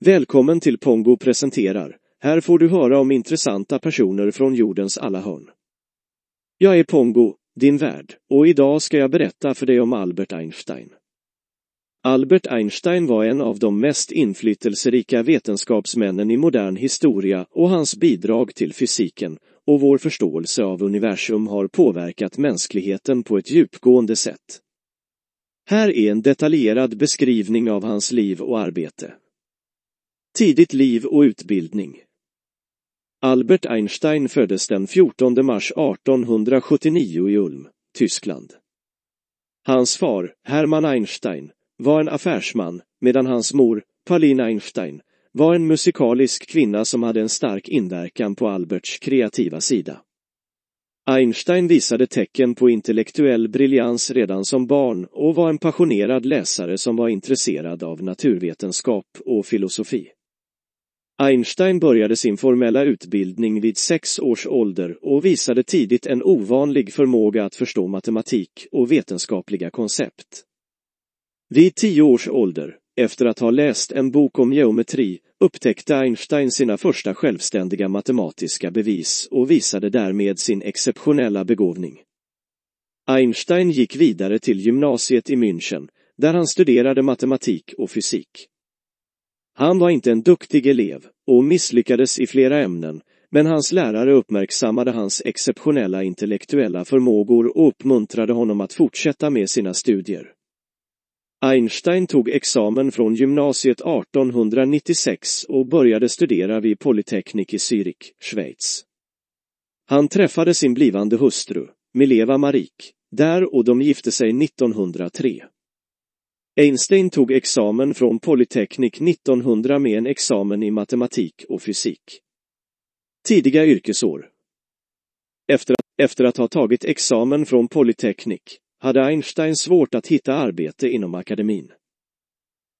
Välkommen till Pongo presenterar. Här får du höra om intressanta personer från jordens alla hörn. Jag är Pongo, din värd, och idag ska jag berätta för dig om Albert Einstein. Albert Einstein var en av de mest inflytelserika vetenskapsmännen i modern historia och hans bidrag till fysiken och vår förståelse av universum har påverkat mänskligheten på ett djupgående sätt. Här är en detaljerad beskrivning av hans liv och arbete. Tidigt liv och utbildning Albert Einstein föddes den 14 mars 1879 i Ulm, Tyskland. Hans far, Hermann Einstein, var en affärsman medan hans mor, Pauline Einstein, var en musikalisk kvinna som hade en stark inverkan på Alberts kreativa sida. Einstein visade tecken på intellektuell briljans redan som barn och var en passionerad läsare som var intresserad av naturvetenskap och filosofi. Einstein började sin formella utbildning vid sex års ålder och visade tidigt en ovanlig förmåga att förstå matematik och vetenskapliga koncept. Vid tio års ålder, efter att ha läst en bok om geometri, upptäckte Einstein sina första självständiga matematiska bevis och visade därmed sin exceptionella begåvning. Einstein gick vidare till gymnasiet i München, där han studerade matematik och fysik. Han var inte en duktig elev och misslyckades i flera ämnen, men hans lärare uppmärksammade hans exceptionella intellektuella förmågor och uppmuntrade honom att fortsätta med sina studier. Einstein tog examen från gymnasiet 1896 och började studera vid Polytechnic i Zürich, Schweiz. Han träffade sin blivande hustru, Mileva Marik, där och de gifte sig 1903. Einstein tog examen från Polytechnic 1900 med en examen i matematik och fysik. Tidiga yrkesår Efter, efter att ha tagit examen från Polytechnic hade Einstein svårt att hitta arbete inom akademin.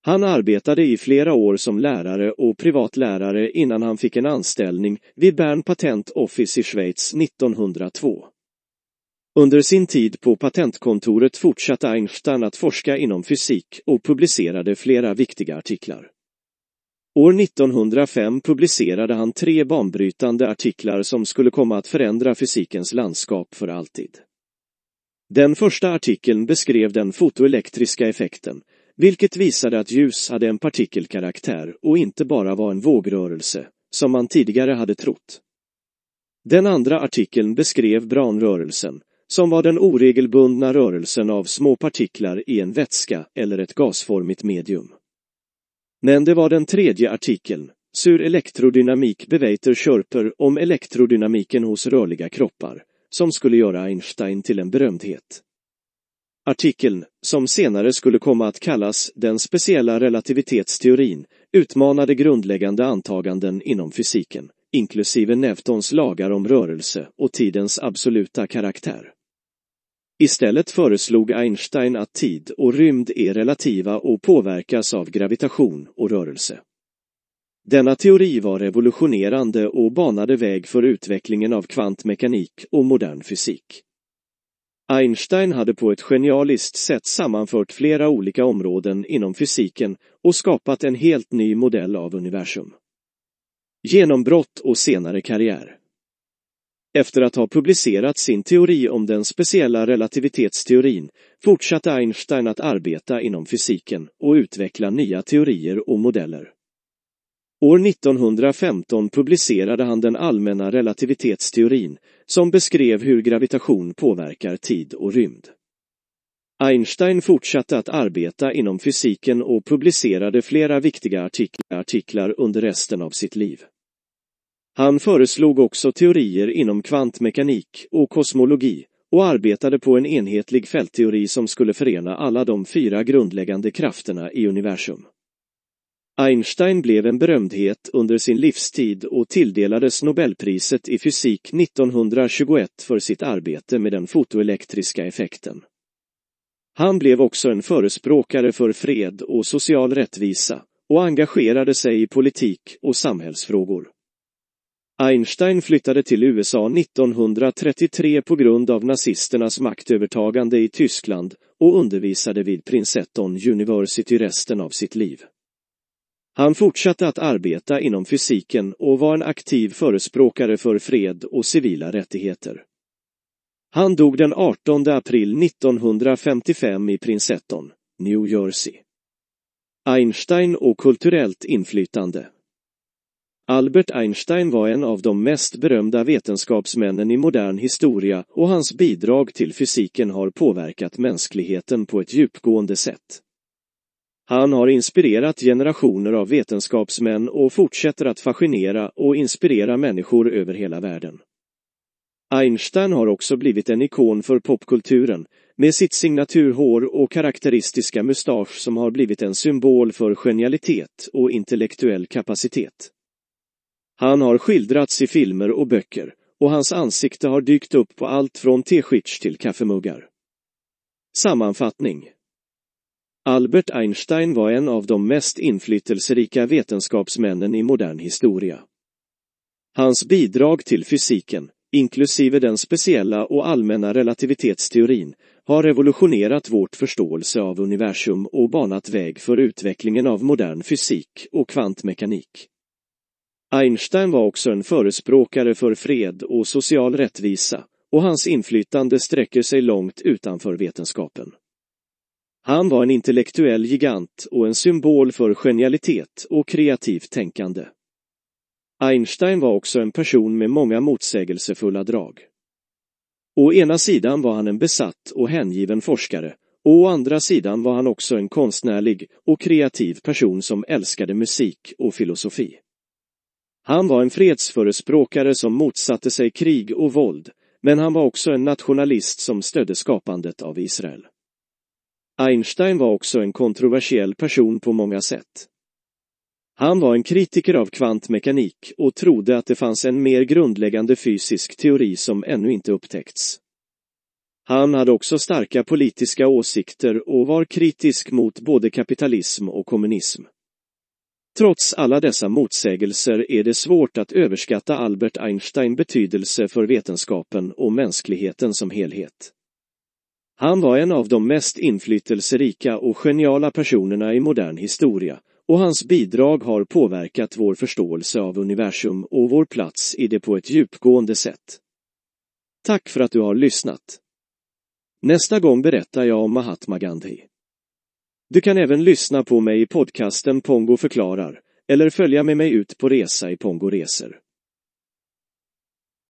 Han arbetade i flera år som lärare och privatlärare innan han fick en anställning vid Bern Patent Office i Schweiz 1902. Under sin tid på patentkontoret fortsatte Einstein att forska inom fysik och publicerade flera viktiga artiklar. År 1905 publicerade han tre banbrytande artiklar som skulle komma att förändra fysikens landskap för alltid. Den första artikeln beskrev den fotoelektriska effekten, vilket visade att ljus hade en partikelkaraktär och inte bara var en vågrörelse, som man tidigare hade trott. Den andra artikeln beskrev branrörelsen, som var den oregelbundna rörelsen av små partiklar i en vätska eller ett gasformigt medium. Men det var den tredje artikeln, Sur elektrodynamik beweiter Körper om elektrodynamiken hos rörliga kroppar, som skulle göra Einstein till en berömdhet. Artikeln, som senare skulle komma att kallas den speciella relativitetsteorin, utmanade grundläggande antaganden inom fysiken, inklusive Newtons lagar om rörelse och tidens absoluta karaktär. Istället föreslog Einstein att tid och rymd är relativa och påverkas av gravitation och rörelse. Denna teori var revolutionerande och banade väg för utvecklingen av kvantmekanik och modern fysik. Einstein hade på ett genialiskt sätt sammanfört flera olika områden inom fysiken och skapat en helt ny modell av universum. Genombrott och senare karriär efter att ha publicerat sin teori om den speciella relativitetsteorin fortsatte Einstein att arbeta inom fysiken och utveckla nya teorier och modeller. År 1915 publicerade han den allmänna relativitetsteorin som beskrev hur gravitation påverkar tid och rymd. Einstein fortsatte att arbeta inom fysiken och publicerade flera viktiga artiklar under resten av sitt liv. Han föreslog också teorier inom kvantmekanik och kosmologi och arbetade på en enhetlig fältteori som skulle förena alla de fyra grundläggande krafterna i universum. Einstein blev en berömdhet under sin livstid och tilldelades Nobelpriset i fysik 1921 för sitt arbete med den fotoelektriska effekten. Han blev också en förespråkare för fred och social rättvisa och engagerade sig i politik och samhällsfrågor. Einstein flyttade till USA 1933 på grund av nazisternas maktövertagande i Tyskland och undervisade vid Princeton University resten av sitt liv. Han fortsatte att arbeta inom fysiken och var en aktiv förespråkare för fred och civila rättigheter. Han dog den 18 april 1955 i Princeton, New Jersey. Einstein och kulturellt inflytande Albert Einstein var en av de mest berömda vetenskapsmännen i modern historia och hans bidrag till fysiken har påverkat mänskligheten på ett djupgående sätt. Han har inspirerat generationer av vetenskapsmän och fortsätter att fascinera och inspirera människor över hela världen. Einstein har också blivit en ikon för popkulturen med sitt signaturhår och karaktäristiska mustasch som har blivit en symbol för genialitet och intellektuell kapacitet. Han har skildrats i filmer och böcker och hans ansikte har dykt upp på allt från teskick till kaffemuggar. Sammanfattning Albert Einstein var en av de mest inflytelserika vetenskapsmännen i modern historia. Hans bidrag till fysiken, inklusive den speciella och allmänna relativitetsteorin, har revolutionerat vårt förståelse av universum och banat väg för utvecklingen av modern fysik och kvantmekanik. Einstein var också en förespråkare för fred och social rättvisa och hans inflytande sträcker sig långt utanför vetenskapen. Han var en intellektuell gigant och en symbol för genialitet och kreativt tänkande. Einstein var också en person med många motsägelsefulla drag. Å ena sidan var han en besatt och hängiven forskare och å andra sidan var han också en konstnärlig och kreativ person som älskade musik och filosofi. Han var en fredsförespråkare som motsatte sig krig och våld, men han var också en nationalist som stödde skapandet av Israel. Einstein var också en kontroversiell person på många sätt. Han var en kritiker av kvantmekanik och trodde att det fanns en mer grundläggande fysisk teori som ännu inte upptäckts. Han hade också starka politiska åsikter och var kritisk mot både kapitalism och kommunism. Trots alla dessa motsägelser är det svårt att överskatta Albert Einstein betydelse för vetenskapen och mänskligheten som helhet. Han var en av de mest inflytelserika och geniala personerna i modern historia och hans bidrag har påverkat vår förståelse av universum och vår plats i det på ett djupgående sätt. Tack för att du har lyssnat. Nästa gång berättar jag om Mahatma Gandhi. Du kan även lyssna på mig i podcasten Pongo förklarar eller följa med mig ut på resa i Pongo Resor.